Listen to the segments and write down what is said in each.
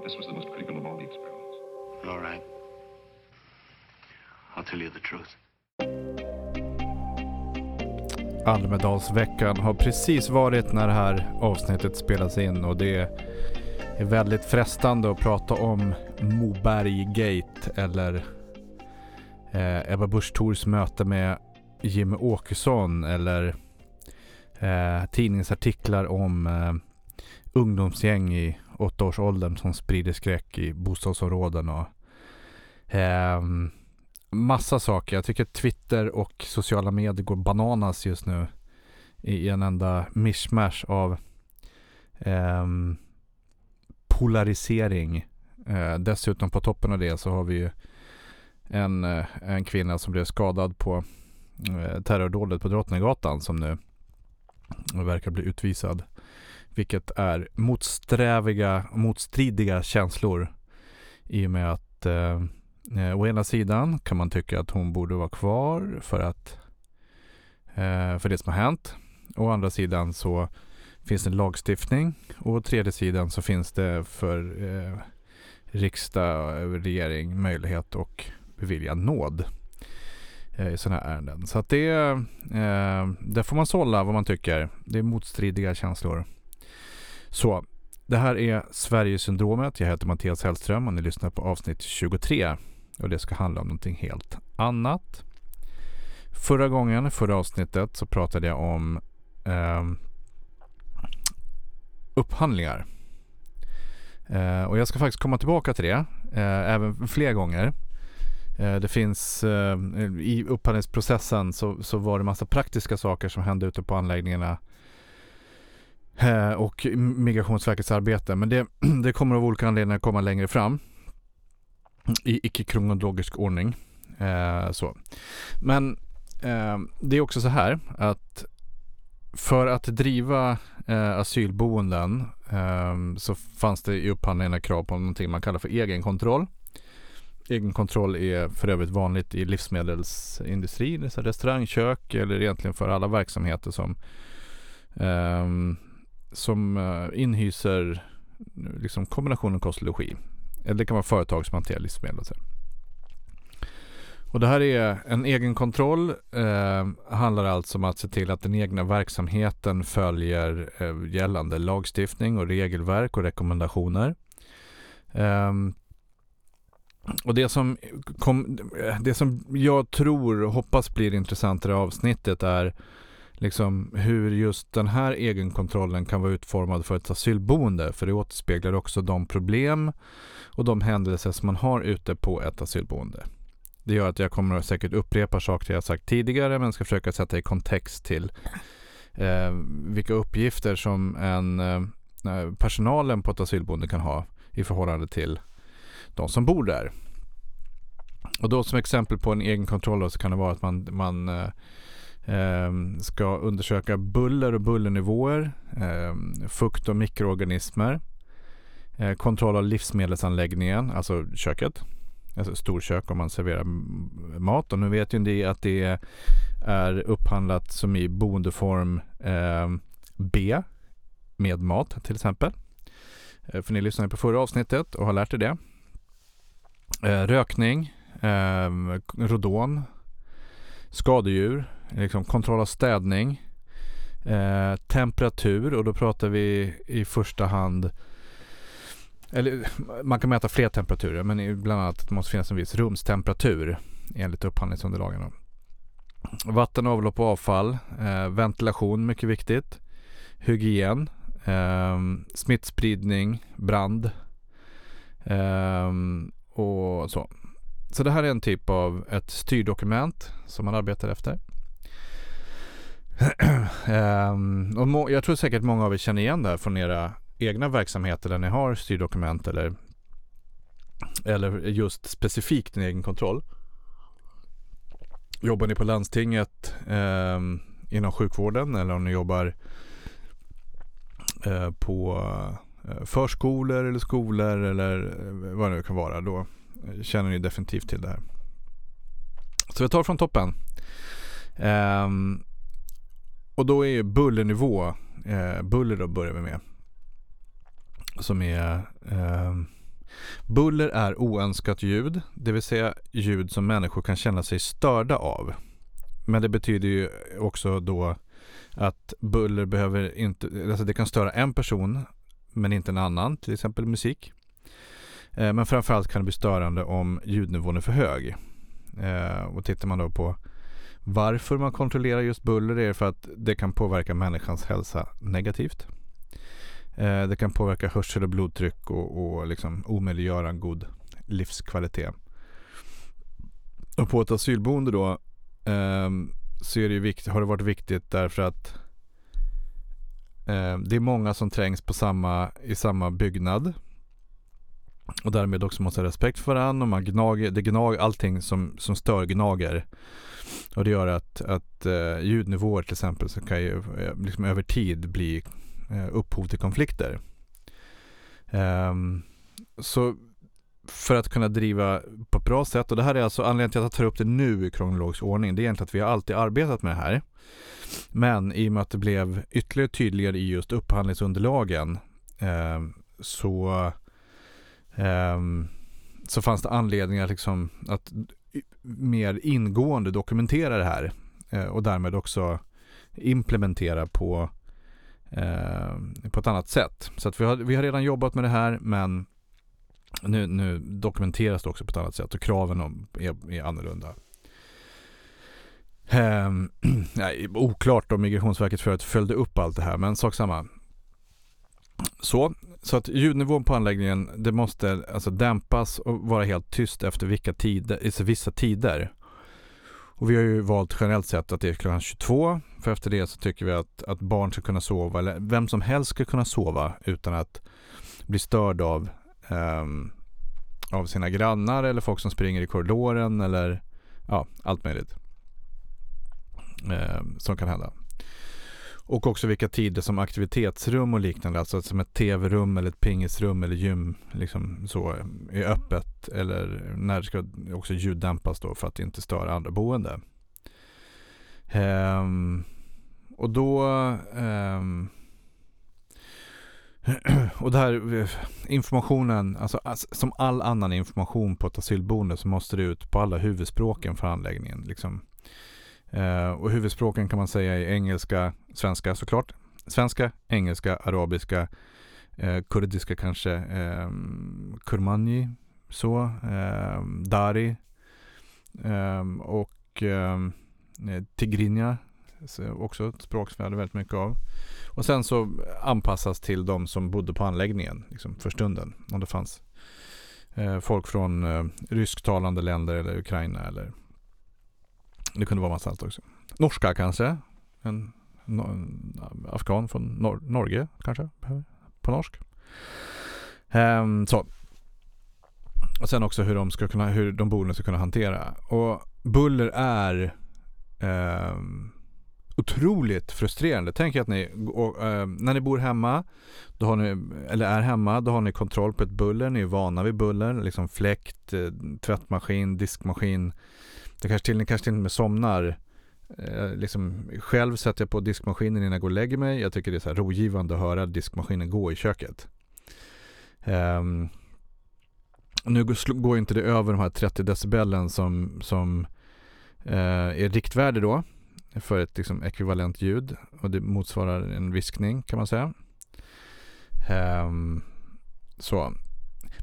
But this was the most critical of all the experiments. All right. I'll tell you the truth. Almedalsveckan har precis varit när det här avsnittet spelas in och det är väldigt frestande att prata om Moberg-gate eller eh, Ebba Busch Thors möte med Jimmy Åkesson eller eh, tidningsartiklar om eh, ungdomsgäng i åttaårsåldern som sprider skräck i bostadsområden och eh, massa saker. Jag tycker Twitter och sociala medier går bananas just nu i en enda mishmash av eh, polarisering. Eh, dessutom på toppen av det så har vi ju en, eh, en kvinna som blev skadad på eh, terrordådet på Drottninggatan som nu verkar bli utvisad. Vilket är motsträviga, motstridiga känslor i och med att eh, eh, å ena sidan kan man tycka att hon borde vara kvar för att eh, för det som har hänt. Å andra sidan så finns det en lagstiftning och å tredje sidan så finns det för eh, riksdag och regering möjlighet att bevilja nåd eh, i sådana här ärenden. Så att det, eh, där får man sålla vad man tycker. Det är motstridiga känslor. Så det här är Sverigesyndromet. Jag heter Mattias Hellström och ni lyssnar på avsnitt 23 och det ska handla om någonting helt annat. Förra gången, förra avsnittet, så pratade jag om eh, upphandlingar. Eh, och jag ska faktiskt komma tillbaka till det, eh, även fler gånger. Eh, det finns eh, i upphandlingsprocessen så, så var det massa praktiska saker som hände ute på anläggningarna eh, Eh, och Migrationsverkets arbete. Men det, det kommer av olika anledningar komma längre fram i icke-kronologisk ordning. Eh, så. Men eh, det är också så här att för att driva eh, asylboenden eh, så fanns det i upphandlingarna krav på någonting man kallar för egenkontroll. Egenkontroll är för övrigt vanligt i livsmedelsindustrin, restaurangkök eller egentligen för alla verksamheter som, eh, som eh, inhyser liksom kombinationen kost och logi. Eller det kan vara företag som hanterar livsmedel. Och, så. och det här är en egenkontroll. Eh, handlar alltså om att se till att den egna verksamheten följer eh, gällande lagstiftning och regelverk och rekommendationer. Eh, och det som, kom, det som jag tror och hoppas blir intressant i det här avsnittet är liksom hur just den här egenkontrollen kan vara utformad för ett asylboende. För det återspeglar också de problem och de händelser som man har ute på ett asylboende. Det gör att jag kommer att säkert upprepa saker jag sagt tidigare men ska försöka sätta i kontext till eh, vilka uppgifter som en, eh, eh, personalen på ett asylboende kan ha i förhållande till de som bor där. Och då som exempel på en egen kontroll så kan det vara att man, man eh Ehm, ska undersöka buller och bullernivåer, eh, fukt och mikroorganismer, Eh, kontroll av livsmedelsanläggningen, alltså köket. Alltså storkök om man serverar mat. Och nu vet ju ni att det är upphandlat som i boendeform eh, B med mat till exempel. Eh, för ni lyssnade på förra avsnittet och har lärt er det. Eh, rökning, eh, rodon, skadedjur, liksom kontroll av städning, eh, temperatur och då pratar vi i första hand eller man kan mäta fler temperaturer men bland annat det måste finnas en viss rumstemperatur enligt upphandlingsunderlagen. Vatten, avlopp och avfall, eh, ventilation mycket viktigt, hygien, eh, smittspridning, brand eh, och så. Så det här är en typ av ett styrdokument som man arbetar efter um, och jag tror säkert många av er känner igen det här från era egna verksamheter där ni har styrdokument eller, eller just specifikt en egen kontroll. Jobbar ni på landstinget um, inom sjukvården eller om ni jobbar eh, på eh, förskolor eller skolor eller eh, vad det nu kan vara. Då känner ni definitivt till det här. Så vi tar från toppen. Um, och då är bullernivå, eh, buller då börjar vi med som är eh, Buller är oönskat ljud, det vill säga ljud som människor kan känna sig störda av. Men det betyder ju också då att buller behöver inte, alltså det kan störa en person men inte en annan, till exempel musik. Eh, men framförallt kan det bli störande om ljudnivån är för hög. Eh, och tittar man då på varför man kontrollerar just buller är för att det kan påverka människans hälsa negativt. Eh, det kan påverka hörsel och blodtryck och, och liksom omöjliggöra en god livskvalitet. Och på ett asylboende då eh, så är det vikt, har det varit viktigt därför att eh, det är många som trängs på samma, i samma byggnad och därmed också måste ha respekt för varandra och man gnager, det gnager, allting som, som stör gnager. Och det gör att, att uh, ljudnivåer till exempel så kan ju eh, liksom över tid bli uh, upphov till konflikter. Um, så för att kunna driva på ett bra sätt och det här är alltså anledningen till att jag tar upp det nu i kronologisk ordning. Det är egentligen att vi har alltid arbetat med det här. Men i och med att det blev ytterligare tydligare i just upphandlingsunderlagen eh, så um, så fanns det anledningar liksom att mer ingående dokumentera det här uh, och därmed också implementera på, uh, på ett annat sätt. Så att vi har, vi har redan jobbat med det här men nu, nu dokumenteras det också på ett annat sätt och kraven är, är annorlunda. Um, nej, oklart om Migrationsverket förut följde upp allt det här men sak samma. Så, så att ljudnivån på anläggningen det måste alltså dämpas och vara helt tyst efter vilka tider, alltså, vissa tider. Och vi har ju valt generellt sett att det är klockan 22 för efter det så tycker vi att, att barn ska kunna sova eller vem som helst ska kunna sova utan att bli störd av, um, av sina grannar eller folk som springer i korridoren eller ja, allt möjligt um, som kan hända. Och också vilka tider som aktivitetsrum och liknande, alltså som ett tv-rum eller ett pingisrum eller gym liksom så är öppet eller när det ska också ljuddämpas då för att inte störa andra boende. Um, och då um, och det här eh, informationen, alltså, alltså som all annan information på ett asylboende så måste det ut på alla huvudspråken för anläggningen. Liksom Eh, och huvudspråken kan man säga är engelska, svenska såklart. Svenska, engelska, arabiska, eh, kurdiska kanske, eh, kurmani, så, ehm, ehm, ehm, eh, dari eh, och eh, tigrinja, också ett språk som jag hade väldigt mycket av. Och sen så anpassas till de som bodde på anläggningen liksom för stunden. Om det fanns eh, folk från eh, rysktalande länder eller Ukraina eller det kunde vara massa annat också. Norska kanske. En, en afghan från Nor Norge kanske. På norsk. Um, så. Och sen också hur de, ska kunna, hur de boende ska kunna hantera. Och buller är um, otroligt frustrerande. Tänk att ni, och, uh, när ni bor hemma, då har ni, eller är hemma, då har ni kontroll på ett buller. Ni är vana vid buller, liksom fläkt, eh, tvättmaskin, diskmaskin, det kanske till, kanske till och med somnar. Eh, liksom, själv sätter jag på diskmaskinen innan jag går och lägger mig. Jag tycker det är så här rogivande att höra diskmaskinen gå i köket. Um, nu går inte det över de här 30 decibelen som, som uh, är riktvärde då för ett liksom, ekvivalent ljud och det motsvarar en viskning kan man säga. Um, så.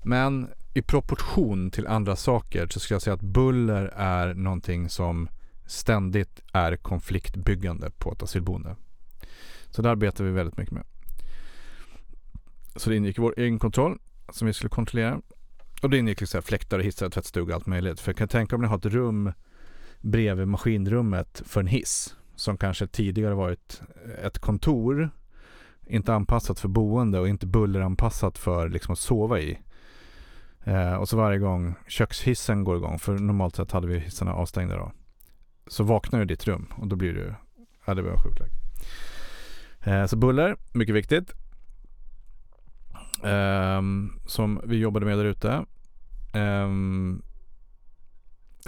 Men i proportion till andra saker så skulle jag säga att buller är någonting som ständigt är konfliktbyggande på ett asylboende. Så det arbetar vi väldigt mycket med. Så det ingick i vår egen kontroll som vi skulle kontrollera. Och det ingick liksom fläktar, hissar, tvättstuga och allt möjligt. För jag kan tänka om ni har ett rum bredvid maskinrummet för en hiss som kanske tidigare varit ett kontor inte anpassat för boende och inte bulleranpassat för liksom att sova i. Eh, och så varje gång kökshissen går igång, för normalt sett hade vi hissarna avstängda då. Så vaknar du i ditt rum och då blir du, ja det var sjukt eh, Så buller, mycket viktigt. Eh, som vi jobbade med där ute. Eh,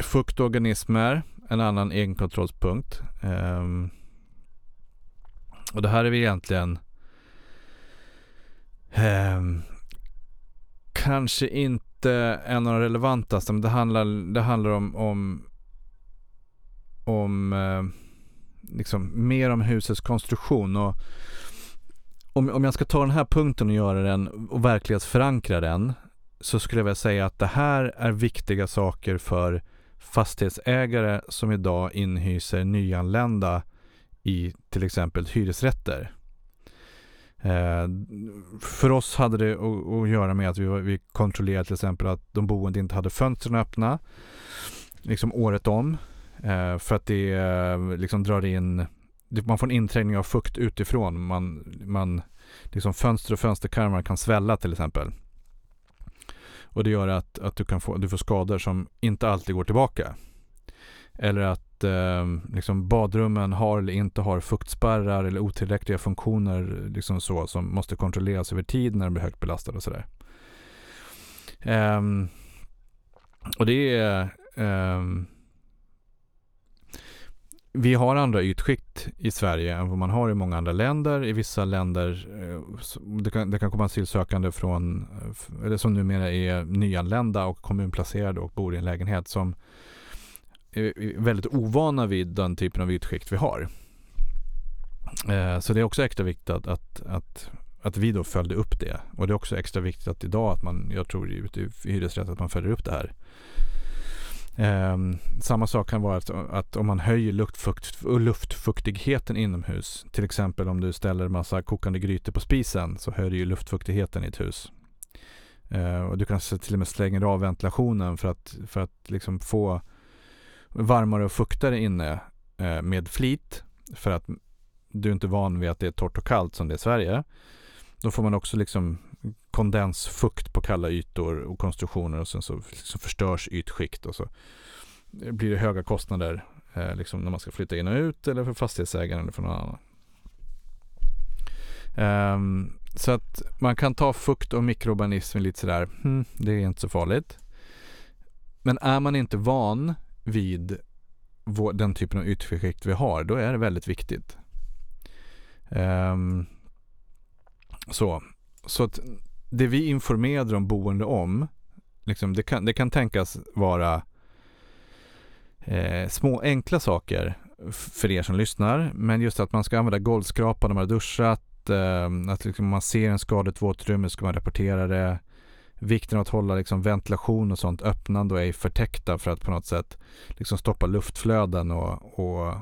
fuktorganismer, en annan egenkontrollspunkt. Eh, och det här är vi egentligen eh, kanske inte en av de relevantaste, men det handlar, det handlar om, om, om eh, liksom mer om husets konstruktion. Och om, om jag ska ta den här punkten och göra den och verklighetsförankra den så skulle jag vilja säga att det här är viktiga saker för fastighetsägare som idag inhyser nyanlända i till exempel hyresrätter. Eh, för oss hade det att, att göra med att vi, vi kontrollerade till exempel att de boende inte hade fönstren öppna liksom året om. Eh, för att det eh, liksom drar in, man får en inträngning av fukt utifrån. Man, man, liksom fönster och fönsterkarmar kan svälla till exempel. Och det gör att, att du, kan få, du får skador som inte alltid går tillbaka. Eller att eh, liksom badrummen har eller inte har fuktspärrar eller otillräckliga funktioner liksom så, som måste kontrolleras över tid när de blir högt belastade och sådär. Eh, och det är eh, vi har andra ytskikt i Sverige än vad man har i många andra länder. I vissa länder, eh, det kan, det kan komma asylsökande från, eh, eller som numera är nyanlända och kommunplacerade och bor i en lägenhet som väldigt ovana vid den typen av ytskikt vi har. Eh, så det är också extra viktigt att, att, att, att vi då följde upp det. Och det är också extra viktigt att idag att man, jag tror ute i hyresrätt att man följer upp det här. Ehm, samma sak kan vara att, att om man höjer luftfukt, luftfuktigheten inomhus, till exempel om du ställer massa kokande grytor på spisen så höjer du luftfuktigheten i ett hus. Eh, och du kanske till och med slänger av ventilationen för att, för att liksom få varmare och fuktare inne eh, med flit för att du är inte van vid att det är torrt och kallt som det är i Sverige. Då får man också liksom kondensfukt på kalla ytor och konstruktioner och sen så liksom förstörs ytskikt och så blir det höga kostnader eh, liksom när man ska flytta in och ut eller för fastighetsägaren eller för någon annan. Um, så att man kan ta fukt och mikroorganismer lite sådär, hmm, det är inte så farligt. Men är man inte van vid vår, den typen av ytskikt vi har, då är det väldigt viktigt. Um, så, så att det vi informerar de boende om, liksom, det, kan, det kan tänkas vara eh, små enkla saker för er som lyssnar. Men just att man ska använda golvskrapa när man har duschat, eh, att liksom man ser en skadat våtrum ska man rapportera det. Vikten av att hålla liksom ventilation och sånt öppnande och ej förtäckta för att på något sätt liksom stoppa luftflöden och, och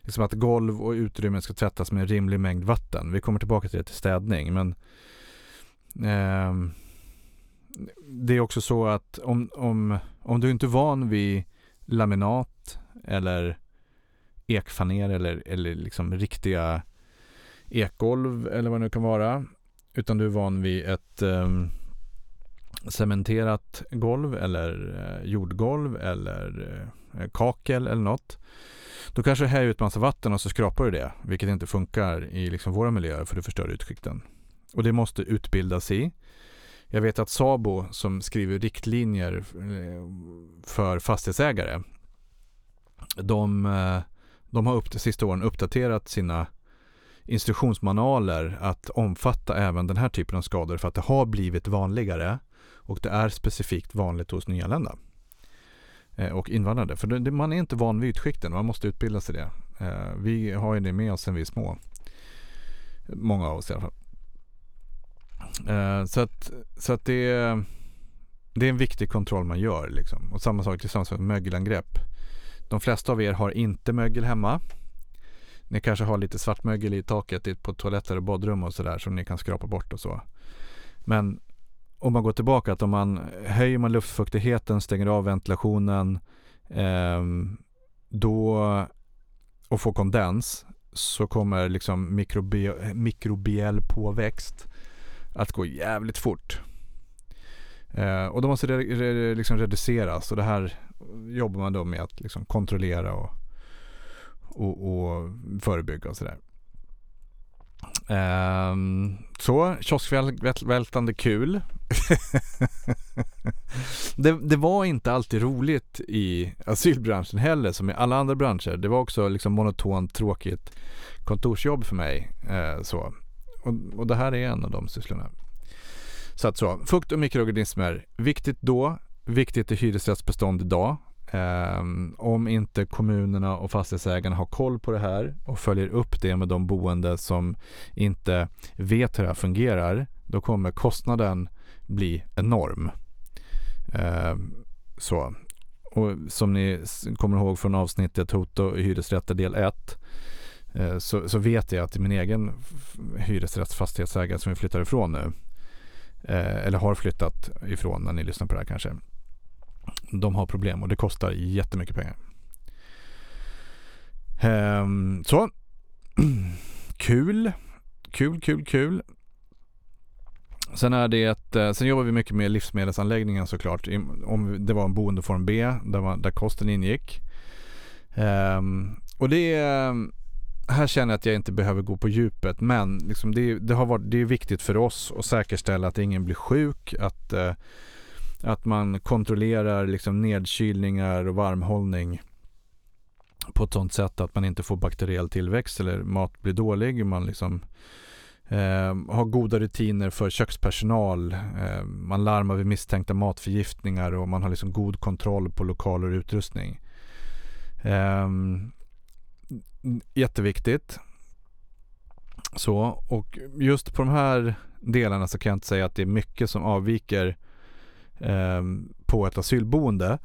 liksom att golv och utrymmen ska tvättas med en rimlig mängd vatten. Vi kommer tillbaka till det till städning men eh, det är också så att om, om, om du inte är van vid laminat eller ekfaner eller, eller liksom riktiga ekgolv eller vad det nu kan vara. Utan du är van vid ett eh, cementerat golv eller eh, jordgolv eller eh, kakel eller något. Då kanske du häver ut massa vatten och så skrapar du det, vilket inte funkar i liksom våra miljöer för du förstör utskikten. Och det måste utbildas i. Jag vet att Sabo som skriver riktlinjer eh, för fastighetsägare, de, de har upp de sista åren uppdaterat sina instruktionsmanualer att omfatta även den här typen av skador för att det har blivit vanligare och det är specifikt vanligt hos nyanlända eh, och invandrare. För det, man är inte van vid ytskikten, man måste utbilda sig det. Eh, vi har ju det med oss sen vi är små. Många av oss i alla fall. Eh, så att, så att det, är, det är en viktig kontroll man gör. Liksom. Och samma sak tillsammans med mögelangrepp. De flesta av er har inte mögel hemma. Ni kanske har lite svartmögel i taket på toaletter och badrum och sådär som ni kan skrapa bort och så. Men om man går tillbaka att om man höjer man luftfuktigheten, stänger av ventilationen eh, då, och får kondens så kommer liksom mikrobi mikrobiell påväxt att gå jävligt fort. Eh, och då måste det re, liksom reduceras och det här jobbar man då med att liksom kontrollera och, och, och förebygga och sådär. Eh, så, kioskvältande kul. det, det, var inte alltid roligt i asylbranschen heller som i alla andra branscher. Det var också liksom monotont, tråkigt kontorsjobb för mig. Eh, så och, och det här är en av de sysslorna. Så att så, fukt och mikroorganismer, viktigt då, viktigt i hyresrättsbestånd idag. Um, om inte kommunerna och fastighetsägarna har koll på det här och följer upp det med de boende som inte vet hur det här fungerar, då kommer kostnaden bli enorm. Um, så. Och som ni kommer ihåg från avsnittet Hot och hyresrätter del 1 uh, eh, så, så, vet jag att min egen hyresrättsfastighetsägare som vi flyttar ifrån nu, uh, eller har flyttat ifrån när ni lyssnar på det här kanske, de har problem och det kostar jättemycket pengar. Ehm, så. kul. Kul, kul, kul. Sen är det ett, eh, sen jobbar vi mycket med livsmedelsanläggningen såklart. Om det var en boendeform B där, man, där kosten ingick. Ehm, och det här känner jag att jag inte behöver gå på djupet men liksom det, det, har varit, det är viktigt för oss att säkerställa att ingen blir sjuk, att eh, att man kontrollerar liksom nedkylningar och varmhållning på ett sånt sätt att man inte får bakteriell tillväxt eller mat blir dålig. Man liksom eh, har goda rutiner för kökspersonal. Eh, man larmar vid misstänkta matförgiftningar och man har liksom god kontroll på lokaler och utrustning. Eh, jätteviktigt. Så, och just på de här delarna så kan jag inte säga att det är mycket som avviker eh, på ett asylboende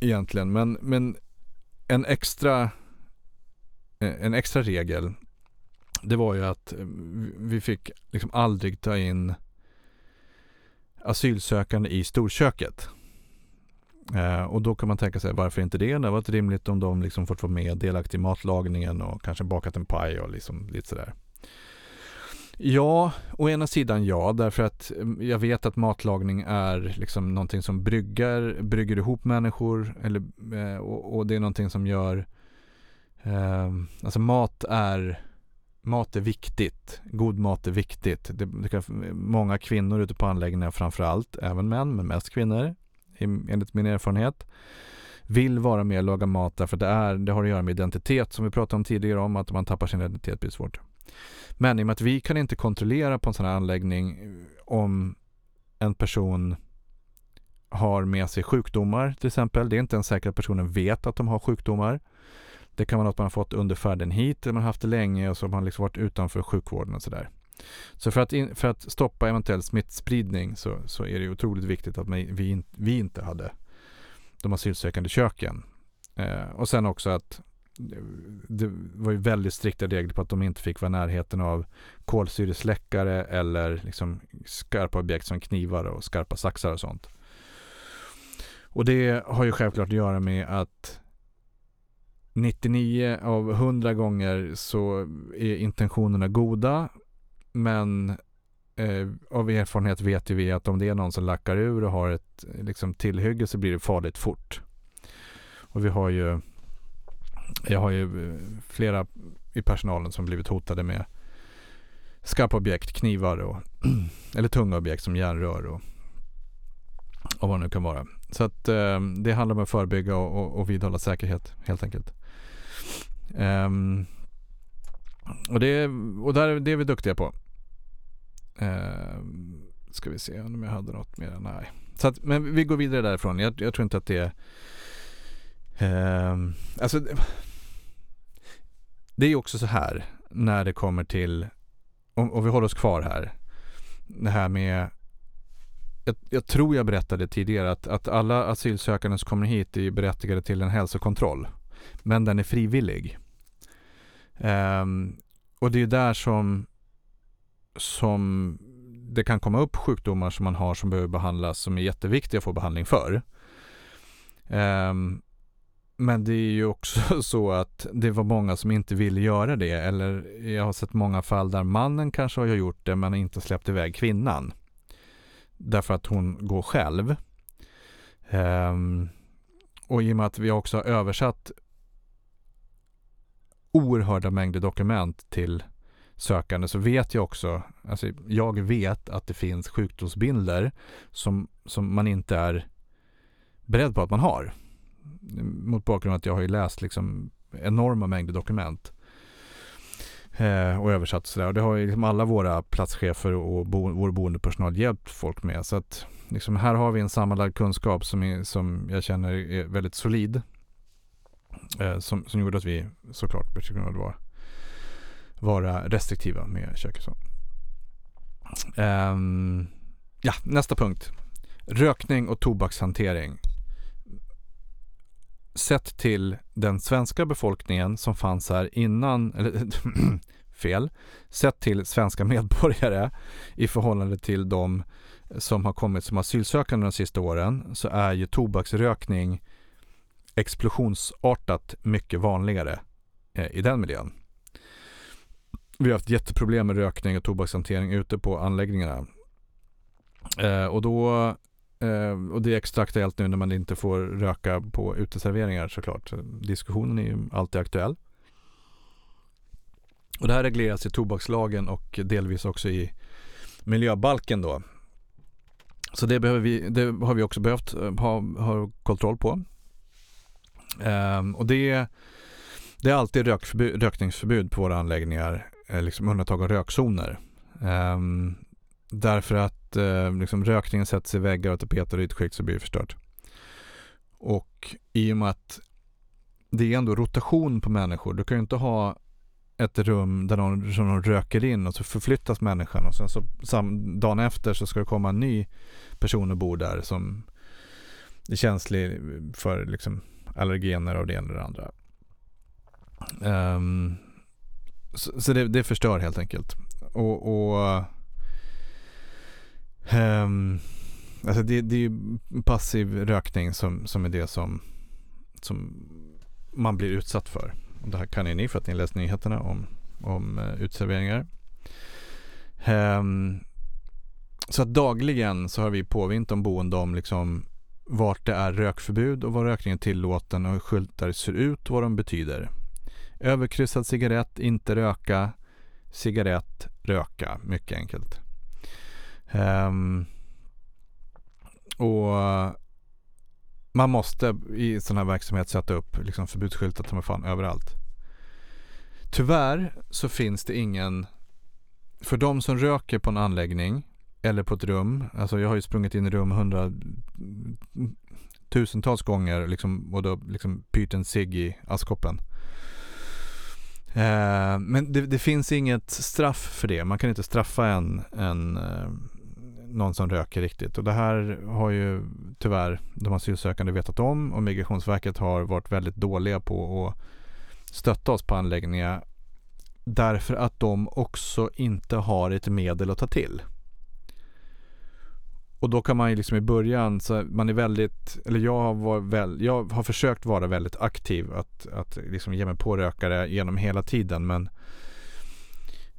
egentligen. Men, men en extra eh, en extra regel det var ju att eh, vi fick liksom aldrig ta in asylsökande i storköket. Eh, och då kan man tänka sig varför inte det? Det hade varit rimligt om de liksom fått vara med delaktiga i matlagningen och kanske bakat en paj och liksom lite sådär. Ja, å ena sidan ja, därför att mm, jag vet att matlagning är liksom någonting som bryggar, brygger ihop människor eller, eh, och, och det är någonting som gör, eh, alltså mat är Mat är viktigt. God mat är viktigt. Det, det kan, många kvinnor ute på anläggningar framförallt, även män, men mest kvinnor enligt min erfarenhet vill vara med och laga mat därför det, är, det har att göra med identitet som vi pratade om tidigare om att om man tappar sin identitet blir det svårt. Men i och med att vi kan inte kontrollera på en sån här anläggning eh, om en person har med sig sjukdomar till exempel. Det är inte ens säkert att personen vet att de har sjukdomar. Det kan vara något man har fått under färden hit eller man har haft det länge och så har man liksom varit utanför sjukvården och sådär. Så för att, in, för att stoppa eventuell smittspridning så, så är det otroligt viktigt att vi, in, vi inte hade de asylsökande köken. Eh, och sen också att det var ju väldigt strikta regler på att de inte fick vara i närheten av kolsyresläckare eller liksom skarpa objekt som knivar och skarpa saxar och sånt. Och det har ju självklart att göra med att 99 av 100 gånger så är intentionerna goda men eh, av erfarenhet vet ju vi att om det är någon som lackar ur och har ett liksom, tillhygge så blir det farligt fort. Och vi har ju jag har ju eh, flera i personalen som blivit hotade med skarpa objekt, knivar och eller tunga objekt som järnrör och, och vad det nu kan vara. Så att eh, det handlar om att förebygga och, och, och vidhålla säkerhet helt enkelt. Um, och det, och där, det är vi duktiga på. Um, ska vi se om jag hade något mer. Nej. Så att, men vi går vidare därifrån. Jag, jag tror inte att det är um, alltså det är också så här när det kommer till, om, om vi håller oss kvar här, det här med jag, jag, tror jag berättade tidigare att, att alla asylsökande som kommer hit är berättigade till en hälsokontroll. Men den är frivillig. Um, och det är där som, som det kan komma upp sjukdomar som man har som behöver behandlas som är jätteviktiga att få behandling för. Um, men det är ju också så att det var många som inte ville göra det. Eller jag har sett många fall där mannen kanske har gjort det men inte släppt iväg kvinnan. Därför att hon går själv. Um, och i och med att vi också har översatt oerhörda mängder dokument till sökande så vet jag också, alltså jag vet att det finns sjukdomsbilder som, som man inte är beredd på att man har mot bakgrund av att jag har ju läst liksom enorma mängder dokument. Eh, och översatt sådär. Och det har ju liksom alla våra platschefer och bo, vår boendepersonal hjälpt folk med. Så att liksom här har vi en sammanlagd kunskap som, är, som jag känner är väldigt solid. Eh, som, som gjorde att vi såklart kunde vara, vara restriktiva med köket. Um, ja, nästa punkt. Rökning och tobakshantering. Sett till den svenska befolkningen som fanns här innan, eller fel, sett till svenska medborgare i förhållande till de som har kommit som asylsökande de sista åren så är ju tobaksrökning explosionsartat mycket vanligare eh, i den miljön. Vi har haft jätteproblem med rökning och tobakshantering ute på anläggningarna. Eh, och, då, eh, och det är extra aktuellt nu när man inte får röka på uteserveringar såklart. Diskussionen är ju alltid aktuell. Och det här regleras i tobakslagen och delvis också i miljöbalken då. Så det, behöver vi, det har vi också behövt eh, ha, ha kontroll på. Um, och det, det är alltid rökförbud, rökningsförbud på våra anläggningar, eh, liksom undantag av rökzoner. Ehm, därför att eh, liksom rökningen sätts i väggar och tapeter och ytskikt så blir det förstört. Och i och med att det är ändå rotation på människor. Du kan ju inte ha ett rum där någon, som någon röker in och så förflyttas människan och sen så sam, dagen efter så ska det komma en ny person och bo där som är känslig för liksom allergener av det ena eller det andra. Um, så, så det, det, förstör helt enkelt. Och, och um, alltså det, det är ju passiv rökning som, som är det som, som man blir utsatt för. Och det här kan ju ni för att ni läst nyheterna om, om uh, utserveringar. Um, så att dagligen så har vi påvint om boende om liksom vart det är rökförbud och var rökningen är tillåten och hur skyltar ser ut och vad de betyder. Överkryssad cigarett, inte röka. Cigarett, röka. Mycket enkelt. Um, och man måste i sån här verksamhet sätta upp liksom förbudsskyltar ta fan överallt. Tyvärr så finns det ingen, för de som röker på en anläggning eller på ett rum. Alltså jag har ju sprungit in i rum hundra tusentals gånger liksom, och då liksom pyrt en cigg i askkoppen. Eh, men det, det, finns inget straff för det. Man kan inte straffa en, en eh, någon som röker riktigt. Och det här har ju tyvärr de asylsökande vetat om och Migrationsverket har varit väldigt dåliga på att stötta oss på anläggningar därför att de också inte har ett medel att ta till. Och då kan man ju liksom i början, så man är väldigt, eller jag har, väl, jag har försökt vara väldigt aktiv att, att liksom ge mig på rökare genom hela tiden men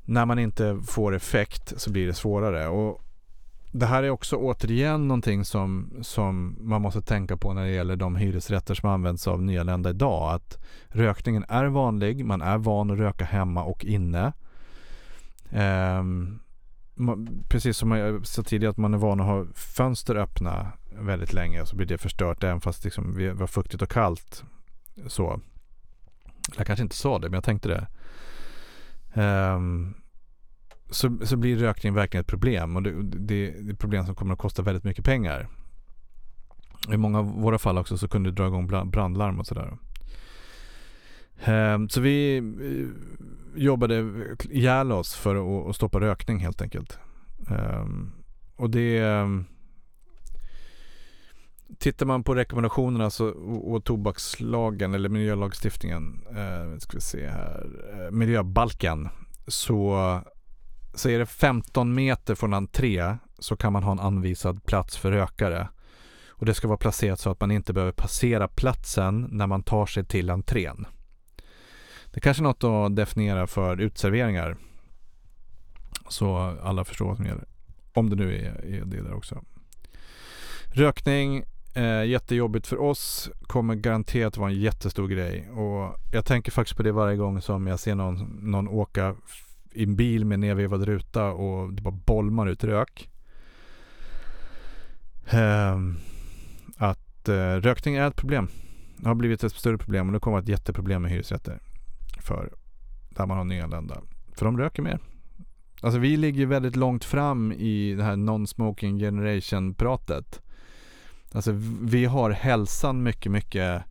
när man inte får effekt så blir det svårare. Och det här är också återigen någonting som, som man måste tänka på när det gäller de hyresrätter som används av nyanlända idag. Att rökningen är vanlig, man är van att röka hemma och inne. Um, precis som jag sa tidigare att man är van att ha fönster öppna väldigt länge så blir det förstört även fast liksom det var fuktigt och kallt. Så. Jag kanske inte sa det men jag tänkte det. Um, så, så blir rökning verkligen ett problem och det, det, det är ett problem som kommer att kosta väldigt mycket pengar. I många av våra fall också så kunde det dra igång brandlarm och sådär. Ehm, så vi eh, jobbade ihjäl oss för att, stoppa rökning helt enkelt. Ehm, och det ehm, Tittar man på rekommendationerna så, och, tobakslagen eller miljölagstiftningen, eh, ska vi se här, eh, miljöbalken, så, så är det 15 meter från entré så kan man ha en anvisad plats för rökare. Och det ska vara placerat så att man inte behöver passera platsen när man tar sig till entrén. Det är kanske är något att definiera för utserveringar. Så alla förstår vad som gäller. Om det nu är, är det där också. Rökning, eh, jättejobbigt för oss. Kommer garanterat vara en jättestor grej. Och jag tänker faktiskt på det varje gång som jag ser någon, någon åka i en bil med nedvevad ruta och det bara bolmar ut rök. Eh, att eh, rökning är ett problem. Det har blivit ett större problem och det kommer att vara ett jätteproblem med hyresrätter för där man har nyanlända. För de röker mer. Alltså vi ligger väldigt långt fram i det här non-smoking generation-pratet. Alltså vi har hälsan mycket, mycket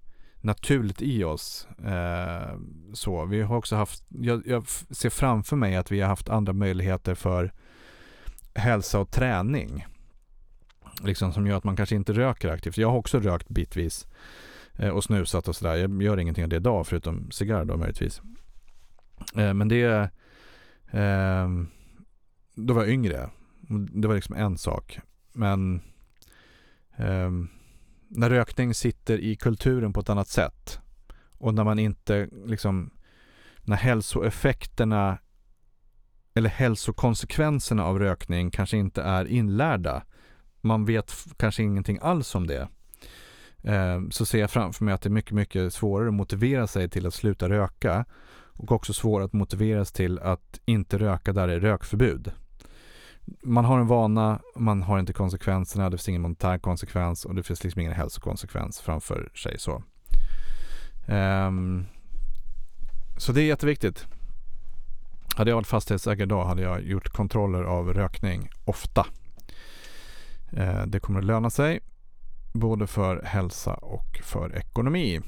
naturligt i oss. Eh, så vi har också haft, jag, jag, ser framför mig att vi har haft andra möjligheter för hälsa och träning. Liksom som gör att man kanske inte röker aktivt. Jag har också rökt bitvis eh, och snusat och sådär. Jag gör ingenting av det idag förutom cigarr då möjligtvis. Eh, men det, eh, då var jag yngre. Det var liksom en sak. Men um, när rökning sitter i kulturen på ett annat sätt och när man inte liksom när hälsoeffekterna eller hälsokonsekvenserna av rökning kanske inte är inlärda. Man vet kanske ingenting alls om det. Eh, så ser jag framför mig att det är mycket, mycket svårare att motivera sig till att sluta röka och också svårare att motiveras till att inte röka där det är rökförbud man har en vana, man har inte konsekvenserna, det finns ingen monetär konsekvens och det finns liksom ingen hälsokonsekvens framför sig. Så, um, så det är jätteviktigt. Hade jag varit fastighetsägare idag hade jag gjort kontroller av rökning ofta. Uh, det kommer att löna sig både för hälsa och för ekonomi.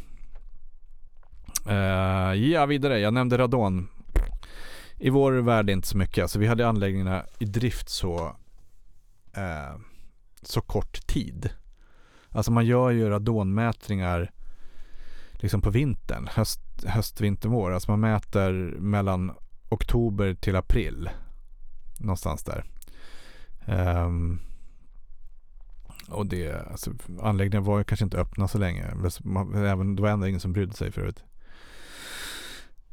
Uh, ja, vidare. Jag nämnde radon i vår värld inte så mycket. Alltså vi hade anläggningarna i drift så, eh, så kort tid. Alltså man gör ju radonmätningar liksom på vintern, höst, höst, vinter, vår. Alltså man mäter mellan oktober till april. Någonstans där. Um, och det, alltså, anläggningen var ju kanske inte öppna så länge. Även, det var ändå ingen som brydde sig förut.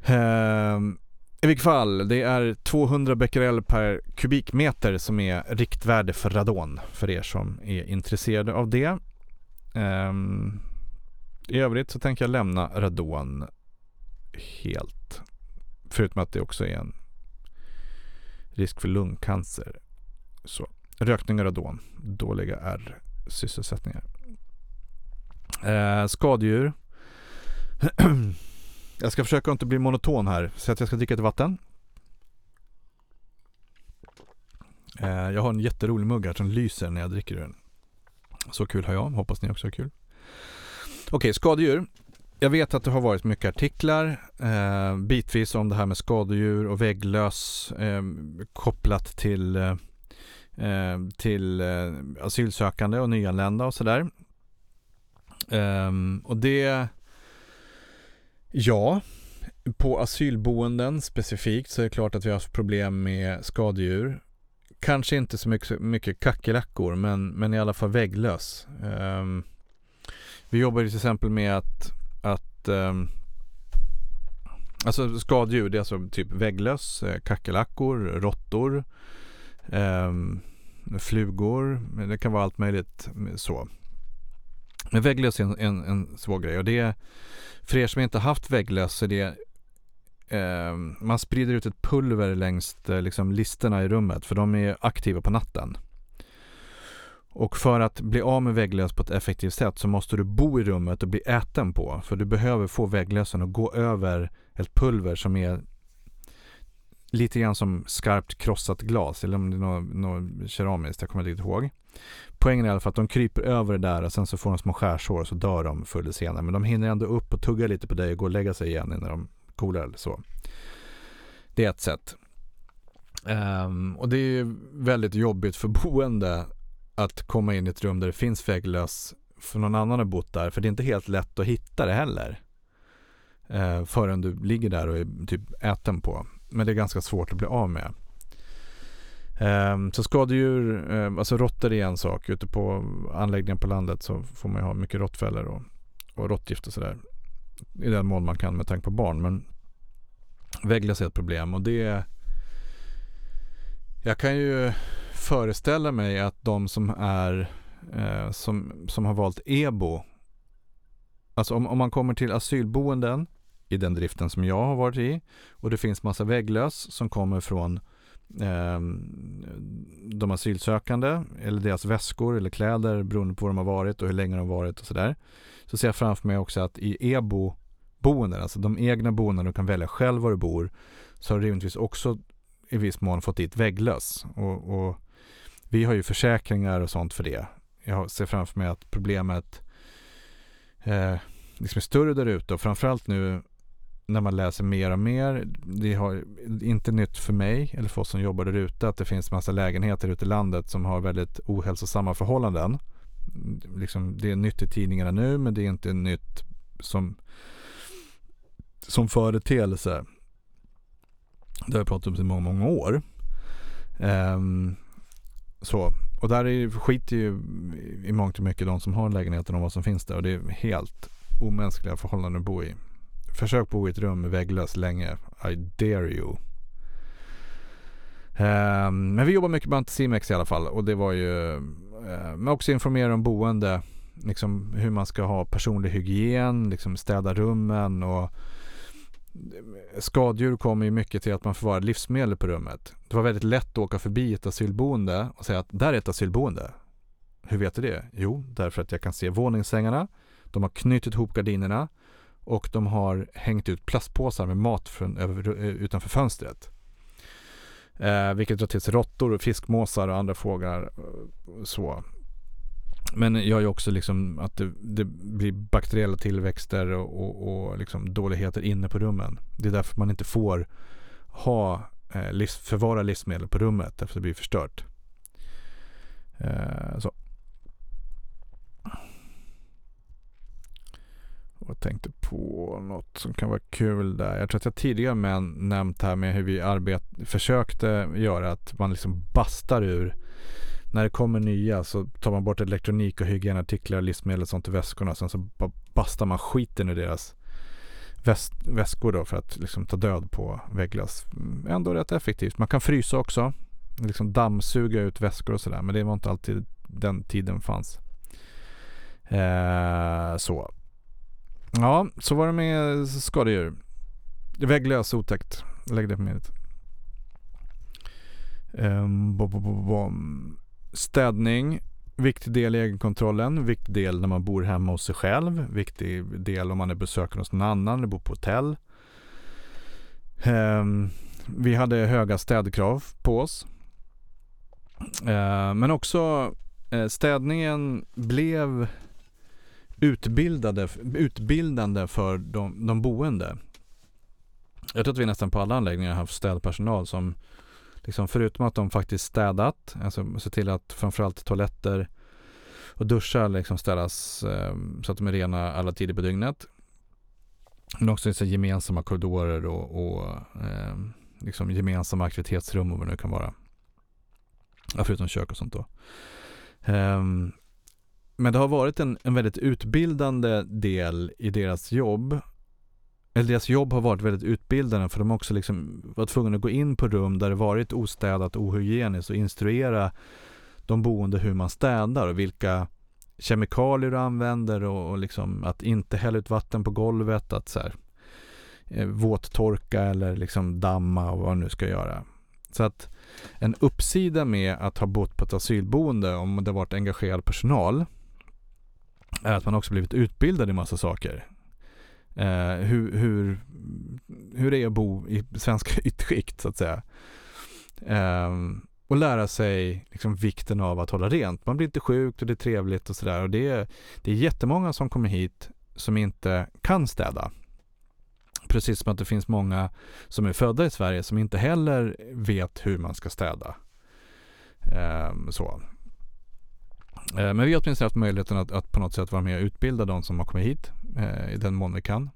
Um, i vilket fall, det är 200 becquerel per kubikmeter som är riktvärde för radon för er som är intresserade av det. Um, I övrigt så tänker jag lämna radon helt. Förutom att det också är en risk för lungcancer. Så, rökning och radon, dåliga är sysselsättningar. Uh, skadedjur. Jag ska försöka inte bli monoton här, så att jag ska dricka lite vatten. Eh, jag har en jätterolig mugg här som lyser när jag dricker den. Så kul har jag, hoppas ni också har kul. Okej, okay, skadedjur. Jag vet att det har varit mycket artiklar eh, bitvis om det här med skadedjur och vägglöss eh, kopplat till, eh, eh till eh, asylsökande och nyanlända och sådär. Ehm, och det Ja, på asylboenden specifikt så är det klart att vi har haft problem med skadedjur. Kanske inte så mycket, mycket kackerlackor men, men i alla fall vägglöss. Um, vi jobbar till exempel med att, att um, Alltså skadedjur, det är alltså typ vägglöss, eh, kackerlackor, råttor, um, flugor, det kan vara allt möjligt så. Men vägglöss är en, en, en svår grej och det för er som inte haft vägglöss så är det eh, man sprider ut ett pulver längs eh, liksom, listerna i rummet för de är aktiva på natten. Och för att bli av med vägglöss på ett effektivt sätt så måste du bo i rummet och bli äten på. För du behöver få vägglössen att gå över ett pulver som är lite grann som skarpt krossat glas eller om det är något, något keramiskt, jag kommer inte riktigt ihåg. Poängen är i alla fall att de kryper över det där och sen så får de små skärsår och så dör de förr eller senare. Men de hinner ändå upp och tugga lite på dig och gå och lägga sig igen innan de coolar eller så. Det är ett sätt. Um, och det är väldigt jobbigt för boende att komma in i ett rum där det finns vägglöss för någon annan har bott där. För det är inte helt lätt att hitta det heller. Uh, förrän du ligger där och är typ äten på. Men det är ganska svårt att bli av med. Um, så skadedjur, um, alltså råttor är en sak. Ute på anläggningen på landet så får man ju ha mycket råttfällor och, och råttgift och sådär. I den mån man kan med tanke på barn. Men vägglöss är ett problem och det Jag kan ju föreställa mig att de som är eh, som, som har valt EBO Alltså om, om man kommer till asylboenden i den driften som jag har varit i och det finns massa vägglöss som kommer från eh, de asylsökande eller deras väskor eller kläder beroende på var de har varit och hur länge de har varit och sådär. Så ser jag framför mig också att i EBO boenden, alltså de egna boenden du kan välja själv var du bor, så har du rimligtvis också i viss mån fått dit vägglöss. Och, och, vi har ju försäkringar och sånt för det. Jag ser framför mig att problemet eh, liksom är större där ute och framförallt nu när man läser mer och mer. Det har inte nytt för mig eller för oss som jobbar där ute att det finns massa lägenheter ute i landet som har väldigt ohälsosamma förhållanden. Liksom, det är nytt i tidningarna nu men det är inte nytt som, som företeelse. Det har jag pratat om i många, många år. Um, så. Och där är, skiter ju i mångt och mycket de som har lägenheten om vad som finns där och det är helt omänskliga förhållanden att bo i. Försök bo i ett rum vägglöst länge. I dare you. Um, men vi jobbar mycket med Anticimex i alla fall och det var ju uh, men också informera om boende. Liksom hur man ska ha personlig hygien, liksom städa rummen och skadedjur kommer ju mycket till att man förvarar livsmedel på rummet. Det var väldigt lätt att åka förbi ett asylboende och säga att där är ett asylboende. Hur vet du det? Jo, därför att jag kan se våningssängarna. De har knutit ihop gardinerna och de har hängt ut plastpåsar med mat från, över, eh, utanför fönstret. Eh, vilket drar till sig råttor och fiskmåsar och andra fåglar. Eh, så. Men gör ju också liksom att det, det blir bakteriella tillväxter och, och, och liksom dåligheter inne på rummen. Det är därför man inte får ha eh, livs, förvara livsmedel på rummet därför det blir förstört. Eh, så. Jag tänkte på något som kan vara kul där. Jag tror att jag tidigare med nämnt här med hur vi arbet, försökte göra att man liksom bastar ur när det kommer nya så tar man bort elektronik och hygienartiklar, livsmedel och sånt i väskorna. Sen så bastar man skiten ur deras väs väskor då för att liksom ta död på vägglöss. Mm, ändå rätt effektivt. Man kan frysa också. Liksom dammsuga ut väskor och sådär. Men det var inte alltid den tiden fanns. Eh, så. Ja, så var det med skadedjur. Vägglös otäckt. Lägg det på minnet. Ehm, um, bom, bom, bom. Städning, viktig del i egenkontrollen, viktig del när man bor hemma hos sig själv, viktig del om man är besökare hos någon annan eller bor på hotell. Um, vi hade höga städkrav på oss. Uh, men också uh, städningen blev utbildade, utbildande för de, de boende. Jag tror att vi nästan på alla anläggningar har haft städpersonal som liksom förutom att de faktiskt städat, alltså se till att framförallt toaletter och duschar liksom städas eh, så att de är rena alla tider på dygnet. Men också så gemensamma korridorer och, och eh, liksom gemensamma aktivitetsrum och vad det nu kan vara. Ja, förutom kök och sånt då. Um, men det har varit en, en väldigt utbildande del i deras jobb. Eller deras jobb har varit väldigt utbildande för de har också liksom varit tvungna att gå in på rum där det varit ostädat och ohygieniskt och instruera de boende hur man städar och vilka kemikalier du använder och, och liksom att inte hälla ut vatten på golvet, att så här, eh, våttorka eller liksom damma och vad man nu ska göra. Så att en uppsida med att ha bott på ett asylboende om det varit engagerad personal är att man också blivit utbildad i massa saker. Eh, hur, hur, hur det är att bo i svenska ytskikt så att säga. Eh, och lära sig liksom vikten av att hålla rent. Man blir inte sjuk och det är trevligt och sådär. Och det är, det är jättemånga som kommer hit som inte kan städa. Precis som att det finns många som är födda i Sverige som inte heller vet hur man ska städa. Eh, så. Eh, men vi har åtminstone haft möjligheten att, att, på något sätt vara med och utbilda de som har kommit hit eh, i den mån vi kan.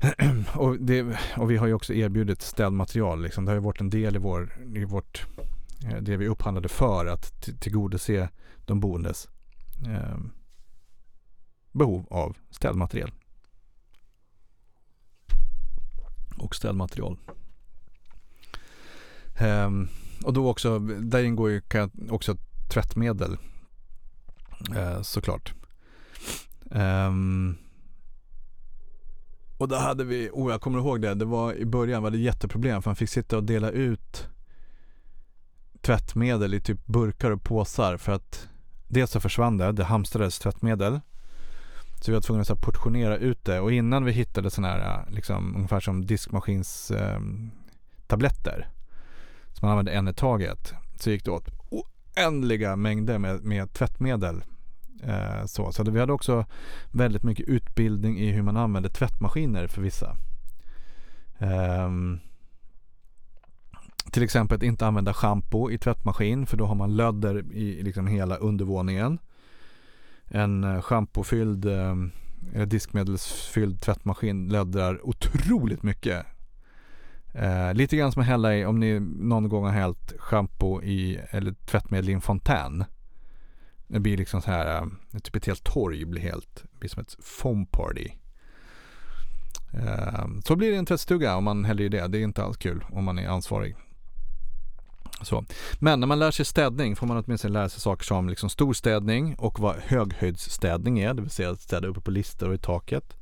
och, det, och, vi har ju också erbjudit städmaterial. Liksom. Det har ju varit en del i, vår, i vårt, eh, det vi upphandlade för att tillgodose de boendes eh, behov av städmaterial. Och städmaterial. Eh, och då också, där ingår ju också tvättmedel. Eh, såklart. Um, och då hade vi, oh jag kommer ihåg det, det var i början var det jätteproblem för man fick sitta och dela ut tvättmedel i typ burkar och påsar för att dels så försvann det, det hamstrades tvättmedel Så vi var tvungna att portionera ut det och innan vi hittade sådana här eh, liksom, ungefär som diskmaskinstabletter ehm, eh, som man använde en i taget så gick det åt oändliga mängder med, med tvättmedel. Eh, så så vi hade också väldigt mycket utbildning i hur man använder tvättmaskiner för vissa. Eh, till exempel att inte använda schampo i tvättmaskin för då har man lödder i liksom hela undervåningen. En eh, schampofylld eh, eller diskmedelsfylld tvättmaskin löddrar otroligt mycket. Eh, lite grann som att hälla i, om ni någon gång har hällt schampo i, eller tvättmedel i en fontän. Det blir liksom så här, eh, typ ett helt torg blir helt, blir som ett foam party. Eh, så blir det en tvättstuga om man häller i det. Det är inte alls kul om man är ansvarig. Så. Men när man lär sig städning får man åtminstone lära sig saker som liksom storstädning och vad höghöjdsstädning är, det vill säga att städa uppe på lister och i taket.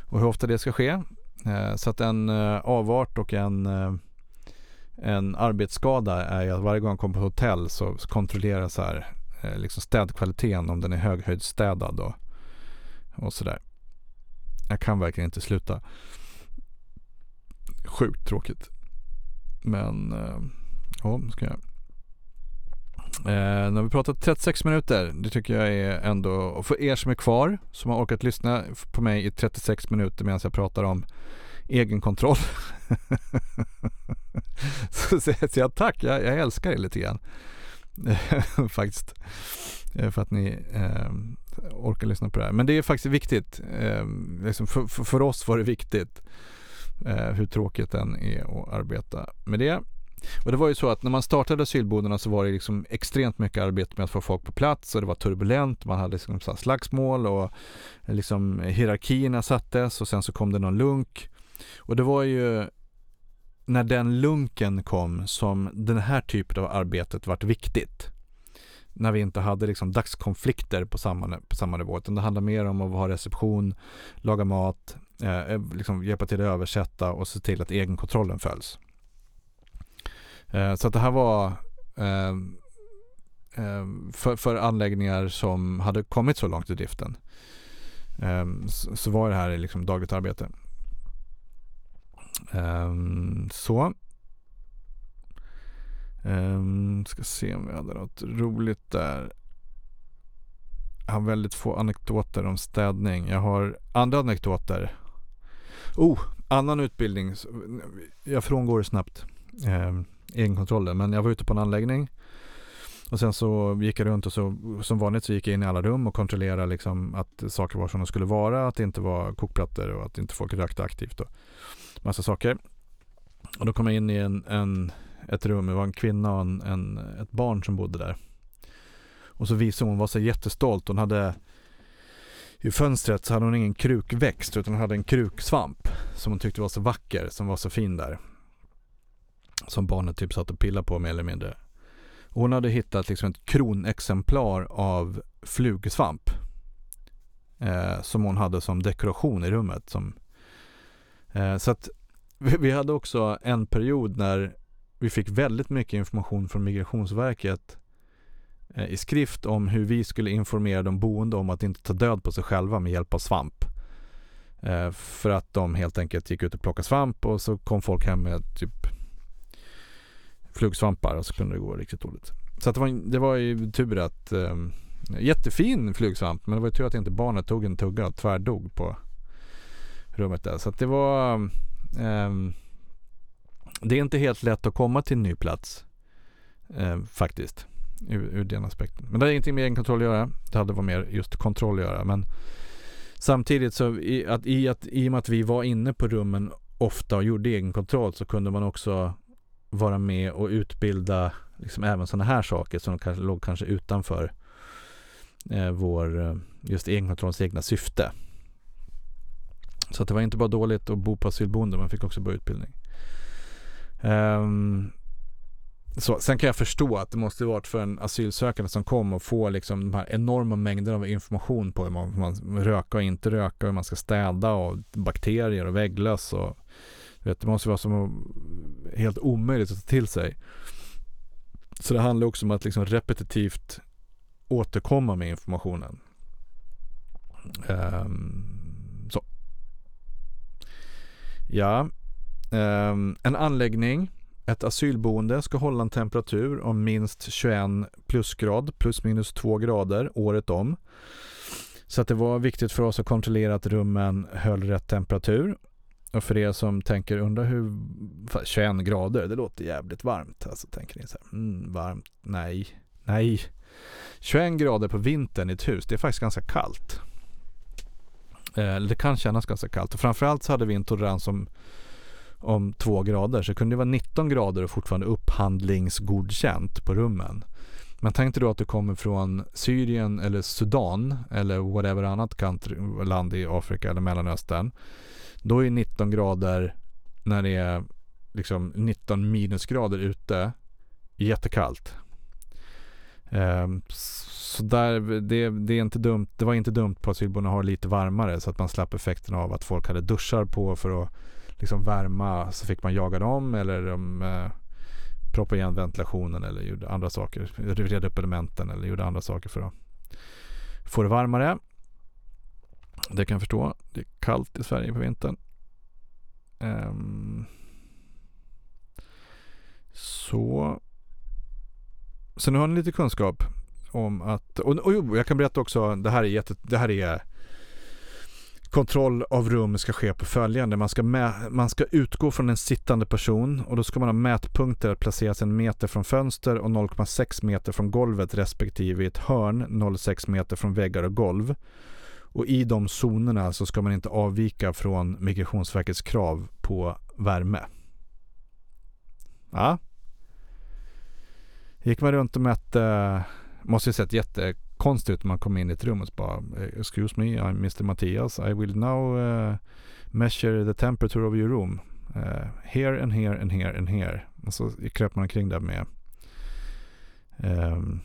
Och hur ofta det ska ske. Eh, så att en eh, avart och en, eh, en arbetsskada är att varje gång jag kommer på hotell så kontrolleras här liksom städkvaliteten om den är höghöjdsstädad och, och sådär. Jag kan verkligen inte sluta. Sjukt tråkigt. Men Ja, ska jag. Eh, nu har vi pratat 36 minuter. Det tycker jag är ändå, och för er som är kvar, som har orkat lyssna på mig i 36 minuter medan jag pratar om egenkontroll. så säger jag tack, jag, jag älskar er lite grann. faktiskt. Eh, för att ni eh, orkar lyssna på det här. Men det är faktiskt viktigt. Eh, liksom för, för, för, oss var det viktigt. Eh, hur tråkigt den är att arbeta med det. Och det var ju så att när man startade asylboendena så var det liksom extremt mycket arbete med att få folk på plats och det var turbulent. Man hade liksom slagsmål och liksom hierarkierna sattes och sen så kom det någon lunk. Och det var ju när den lunken kom som den här typen av arbetet vart viktigt. När vi inte hade liksom dagskonflikter på samma, på samma nivå utan det handlade mer om att ha reception, laga mat, eh, liksom hjälpa till att översätta och se till att egenkontrollen följs. Eh, så att det här var eh, eh, för, för, anläggningar som hade kommit så långt i driften. Så, så, var det här liksom dagligt arbete. Så. Ska se om vi hade något roligt där. Jag har väldigt få anekdoter om städning. Jag har andra anekdoter. Oh, annan utbildning. Jag frångår snabbt egenkontrollen. Men jag var ute på en anläggning och sen så gick jag runt och så som vanligt så gick jag in i alla rum och kontrollerade liksom att saker var som de skulle vara, att det inte var kokplattor och att inte folk rökte aktivt och massa saker. Och då kom jag in i en, en ett rum, det var en kvinna och en, en, ett barn som bodde där. Och så visade hon, hon var så jättestolt, hon hade i fönstret så hade hon ingen krukväxt utan hon hade en kruksvamp som hon tyckte var så vacker, som var så fin där som barnet typ satt och pillade på mer eller mindre. hon hade hittat liksom ett kronexemplar av flugsvamp eh, som hon hade som dekoration i rummet. Som, eh, så att vi, vi hade också en period när vi fick väldigt mycket information från Migrationsverket eh, i skrift om hur vi skulle informera de boende om att inte ta död på sig själva med hjälp av svamp. Eh, för att de helt enkelt gick ut och plockade svamp och så kom folk hem med typ flugsvampar och så kunde det gå riktigt dåligt. Så det, var, det var ju tur att eh, Jättefin flugsvamp men det var ju tur att inte barnet tog en tugga och tvärdog på rummet där. Så att det var eh, Det är inte helt lätt att komma till en ny plats eh, faktiskt. Ur, ur den aspekten. Men det har ingenting med egen kontroll att göra. Det hade varit mer just kontroll att göra. Men samtidigt så i, att, i, att, i och med att vi var inne på rummen ofta och gjorde egen kontroll så kunde man också vara med och utbilda liksom även sådana här saker som kanske, låg kanske utanför eh, vår, eh, just egenkontrollens egna syfte. Så att det var inte bara dåligt att bo på asylboende, man fick också bra utbildning. Um, så, sen kan jag förstå att det måste varit för en asylsökande som kom och få liksom de här enorma mängderna av information på hur man, hur man röka och inte röka, hur man ska städa och bakterier och vägglöss och vet, det måste vara som helt omöjligt att ta till sig. Så det handlar också om att liksom repetitivt återkomma med informationen. Um, så. Ja, um, en anläggning, ett asylboende ska hålla en temperatur om minst 21 plusgrad, plus minus 2 grader året om. Så att det var viktigt för oss att kontrollera att rummen höll rätt temperatur. Och för er som tänker, undra hur, 21 grader, det låter jävligt varmt. Alltså tänker ni så här, mm, varmt, nej, nej. 21 grader på vintern i ett hus, det är faktiskt ganska kallt. Eh, det kan kännas ganska kallt och framförallt så hade vi en tolerans om, om 2 grader så det kunde vara 19 grader och fortfarande upphandlingsgodkänt på rummen. Men tänk dig då att du kommer från Syrien eller Sudan eller whatever annat country, land i Afrika eller Mellanöstern. Då är 19 grader när det är liksom 19 minusgrader ute jättekallt. Um, så där, det, det, är inte dumt, det var inte dumt på asylboendena att ha lite varmare så att man slapp effekten av att folk hade duschar på för att liksom värma så fick man jaga dem eller de eh, proppade igen ventilationen eller gjorde andra saker. Red upp elementen eller gjorde andra saker för att få det varmare. Det kan jag förstå. Det är kallt i Sverige på vintern. Um, så. Så nu har ni lite kunskap om att, och, och jo, jag kan berätta också, det här är jätte, det här är Kontroll av rum ska ske på följande. Man ska, mä- man ska utgå från en sittande person och då ska man ha mätpunkter att placeras en meter från fönster och 0,6 meter från golvet respektive i ett hörn 0,6 meter från väggar och golv. Och i de zonerna så ska man inte avvika från Migrationsverkets krav på värme. Ja. Gick man runt och mätte, måste ju sett jättekonstigt ut när man kom in i ett rum och så bara Excuse me, I'm Mr Mattias. I will now uh, measure the temperature of your room. Uh, here and here and here and here. Och så kröp man omkring där med um,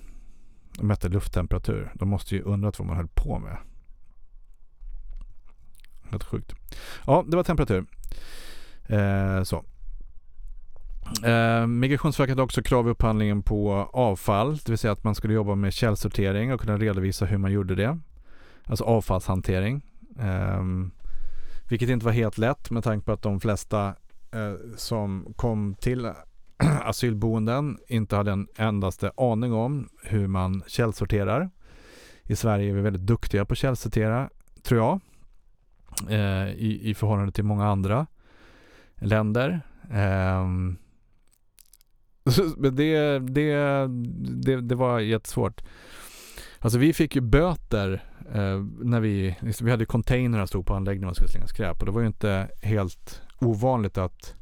och mätte lufttemperatur. De måste ju undrat vad man höll på med. Helt sjukt. Ja, det var temperatur. Eh, så. Eh, Migrationsverket har också krav i upphandlingen på avfall, det vill säga att man skulle jobba med källsortering och kunna redovisa hur man gjorde det. Alltså avfallshantering. Eh, vilket inte var helt lätt med tanke på att de flesta eh, som kom till asylboenden inte hade en endaste aning om hur man källsorterar. I Sverige är vi väldigt duktiga på att källsortera, tror jag eh, i, i förhållande till många andra länder. Eh, det, det, det, det var jättesvårt. Alltså vi fick ju böter eh, när vi, liksom, vi hade containrar stod på anläggningen och skulle slänga skräp och det var ju inte helt ovanligt att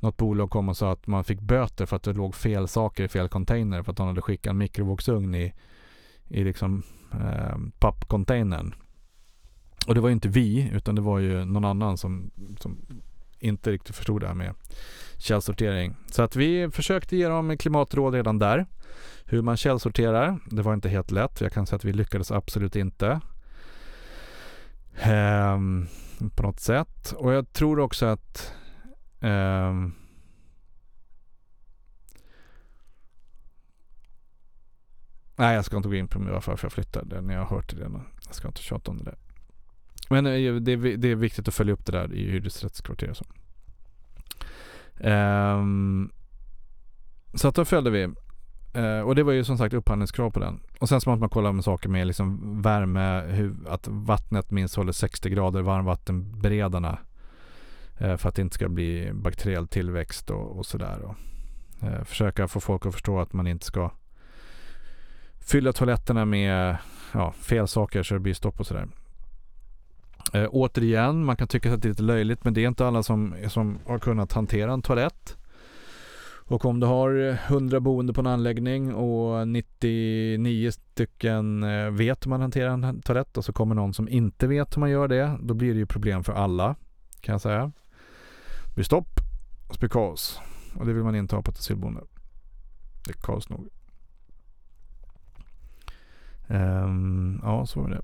något bolag kom och sa att man fick böter för att det låg fel saker i fel container för att de hade skickat en mikrovågsugn i, i liksom eh, pappcontainern. Och det var ju inte vi, utan det var ju någon annan som, som inte riktigt förstod det här med källsortering. Så att vi försökte ge dem klimatråd redan där. Hur man källsorterar. Det var inte helt lätt. Jag kan säga att vi lyckades absolut inte. Ehm, på något sätt. Och jag tror också att ehm, Nej, jag ska inte gå in på varför jag flyttade när jag har hört det. Jag ska inte tjata om det där. Men eh, det är, det är viktigt att följa upp det där i hyresrättskvarter och så. Um, så att då följde vi. Uh, och det var ju som sagt upphandlingskrav på den. Och sen så måste man kolla med saker med liksom värme, hur, att vattnet minst håller 60 grader, varmvattenberedarna. Uh, för att det inte ska bli bakteriell tillväxt och, och sådär. Uh, försöka få folk att förstå att man inte ska fylla toaletterna med ja, fel saker så det blir stopp och sådär. Eh, återigen, man kan tycka att det är lite löjligt men det är inte alla som, som har kunnat hantera en toalett. Och om du har 100 boende på en anläggning och 99 stycken eh, vet hur man hanterar en toalett och så kommer någon som inte vet hur man gör det, då blir det ju problem för alla kan jag säga. Det blir stopp och så blir kaos. Och det vill man inte ha på ett asylboende. Det är kaos nog. Um, ja, så var det.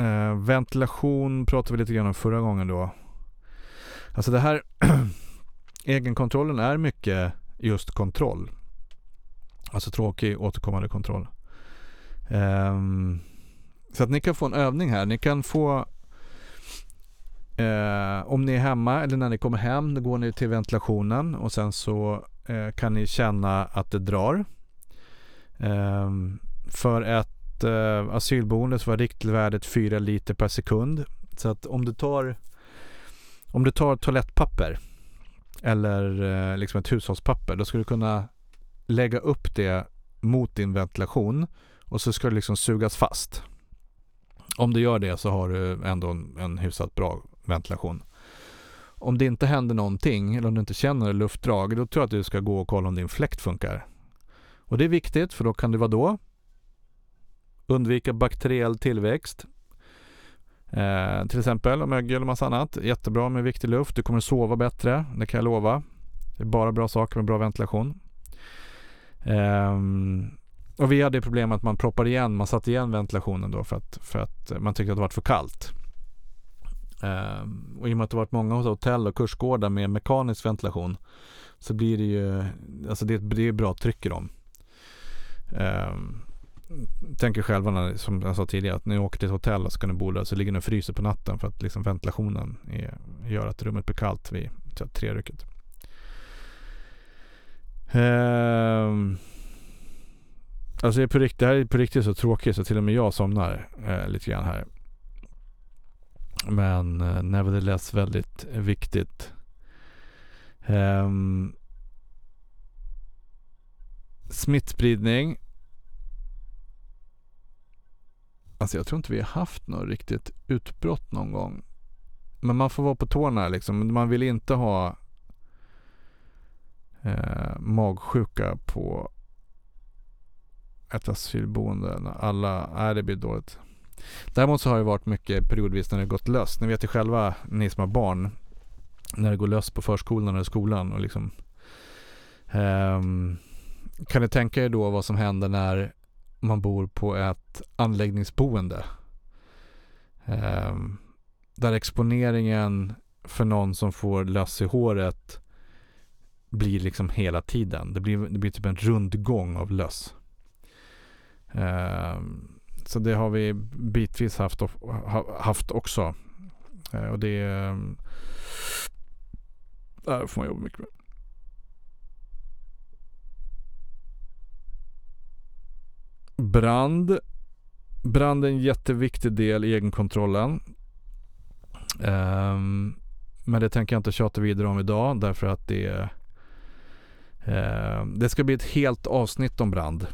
Eh, ventilation pratade vi lite grann om förra gången då. Alltså det här egenkontrollen är mycket just kontroll. Alltså tråkig återkommande kontroll. Eh, Så att ni kan få en övning här. Ni kan få eh, om ni är hemma eller när ni kommer hem, då går ni till ventilationen och sen så eh, kan ni känna att det drar. Eh, för ett eh, asylboendet var riktvärdet 4 liter per sekund. Så att om du tar om du tar toalettpapper eller eh, liksom ett hushållspapper, då ska du kunna lägga upp det mot din ventilation och så ska det liksom sugas fast. Om du gör det så har du ändå en, en hyfsat bra ventilation. Om det inte händer någonting eller om du inte känner luftdrag, då tror jag att du ska gå och kolla om din fläkt funkar. Och det är viktigt för då kan du vara då? Undvika bakteriell tillväxt. Eh, till exempel mögel och massa annat. Jättebra med viktig luft. Du kommer sova bättre, det kan jag lova. Det är bara bra saker med bra ventilation. Eh, och vi hade problem att man proppade igen, man satte igen ventilationen då för att, för att man tyckte att det var för kallt. Eh, och i och med att det varit många hotell och kursgårdar med mekanisk ventilation så blir det ju, alltså det, det är bra tryck i dem. Um, tänker själva när, som jag sa tidigare att när ni åker till ett hotell och ska ni bo där så ligger ni och fryser på natten för att liksom ventilationen är, gör att rummet blir kallt vid trerycket. Ehm. alltså det, är på riktigt, det här är på riktigt så tråkigt så till och med jag somnar eh, lite grann här. Men eh, nevertheless väldigt viktigt. Ehm. smittspridning. Alltså jag tror inte vi har haft något riktigt utbrott någon gång. Men man får vara på tårna liksom. Man vill inte ha eh, magsjuka på ett asylboende när alla, nej det blir dåligt. Däremot så har det varit mycket periodvis när det gått löst. Ni vet ju själva, ni som har barn, när det går löst på förskolan eller skolan och liksom Eh, kan ni tänka er då vad som händer när man bor på ett anläggningsboende? Eh, där exponeringen för någon som får löss i håret blir liksom hela tiden. Det blir, det blir typ en rundgång av löss. Eh, så det har vi bitvis haft, haft också. Eh, och det ehm, där får man jobba mycket med. Brand. Brand är en jätteviktig del i egenkontrollen. Um, men det tänker jag inte tjata vidare om idag därför att det uh, Det ska bli ett helt avsnitt om brand.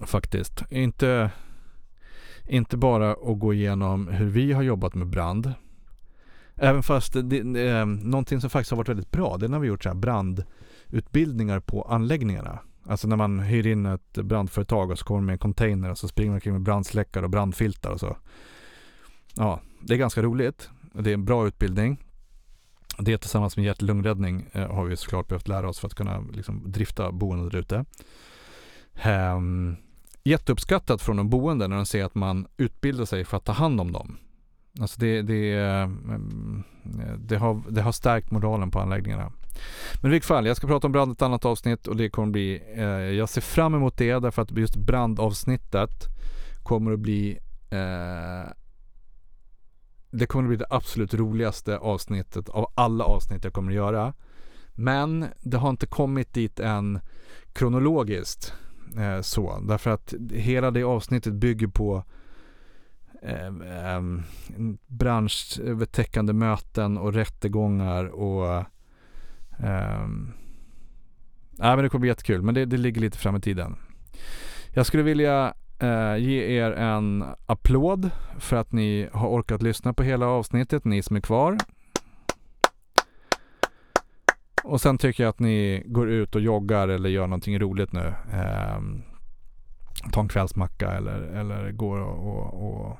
Faktiskt. Inte, inte bara att gå igenom hur vi har jobbat med brand. Även fast det, det, eh, någonting som faktiskt har varit väldigt bra det är när vi gjort så här brandutbildningar på anläggningarna. Alltså när man hyr in ett brandföretag och så kommer de med en container och så springer man omkring med brandsläckare och brandfiltar och så. Ja, det är ganska roligt. Det är en bra utbildning. Det tillsammans med hjärt-lungräddning eh, har vi såklart behövt lära oss för att kunna liksom, drifta boendet där ute. Ehm, jätteuppskattat från de boende när de ser att man utbildar sig för att ta hand om dem. Alltså det, det, eh, mm, eh, det, har, det har stärkt moralen på anläggningarna. Men i vilket fall, jag ska prata om brand i ett annat avsnitt och det kommer bli, eh, jag ser fram emot det därför att just brandavsnittet kommer att bli eh, det kommer att bli det absolut roligaste avsnittet av alla avsnitt jag kommer att göra. Men det har inte kommit dit än kronologiskt eh, så. Därför att hela det avsnittet bygger på eh, eh, branschövertäckande möten och rättegångar och eh, nej, men det kommer bli jättekul, men det, det ligger lite fram i tiden. Jag skulle vilja eh, ge er en applåd för att ni har orkat lyssna på hela avsnittet, ni som är kvar. Och sen tycker jag att ni går ut och joggar eller gör någonting roligt nu. Eh, ta en kvällsmacka eller, eller går och, och, och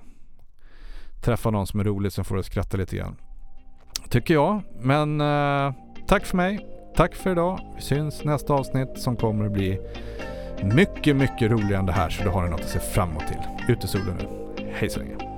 träffa någon som är rolig som får er att skratta lite grann. Tycker jag. Men eh, tack för mig. Tack för idag. Vi syns nästa avsnitt som kommer att bli mycket, mycket roligare än det här så då har ni något att se fram emot till. Ut i solen nu. Hej så länge.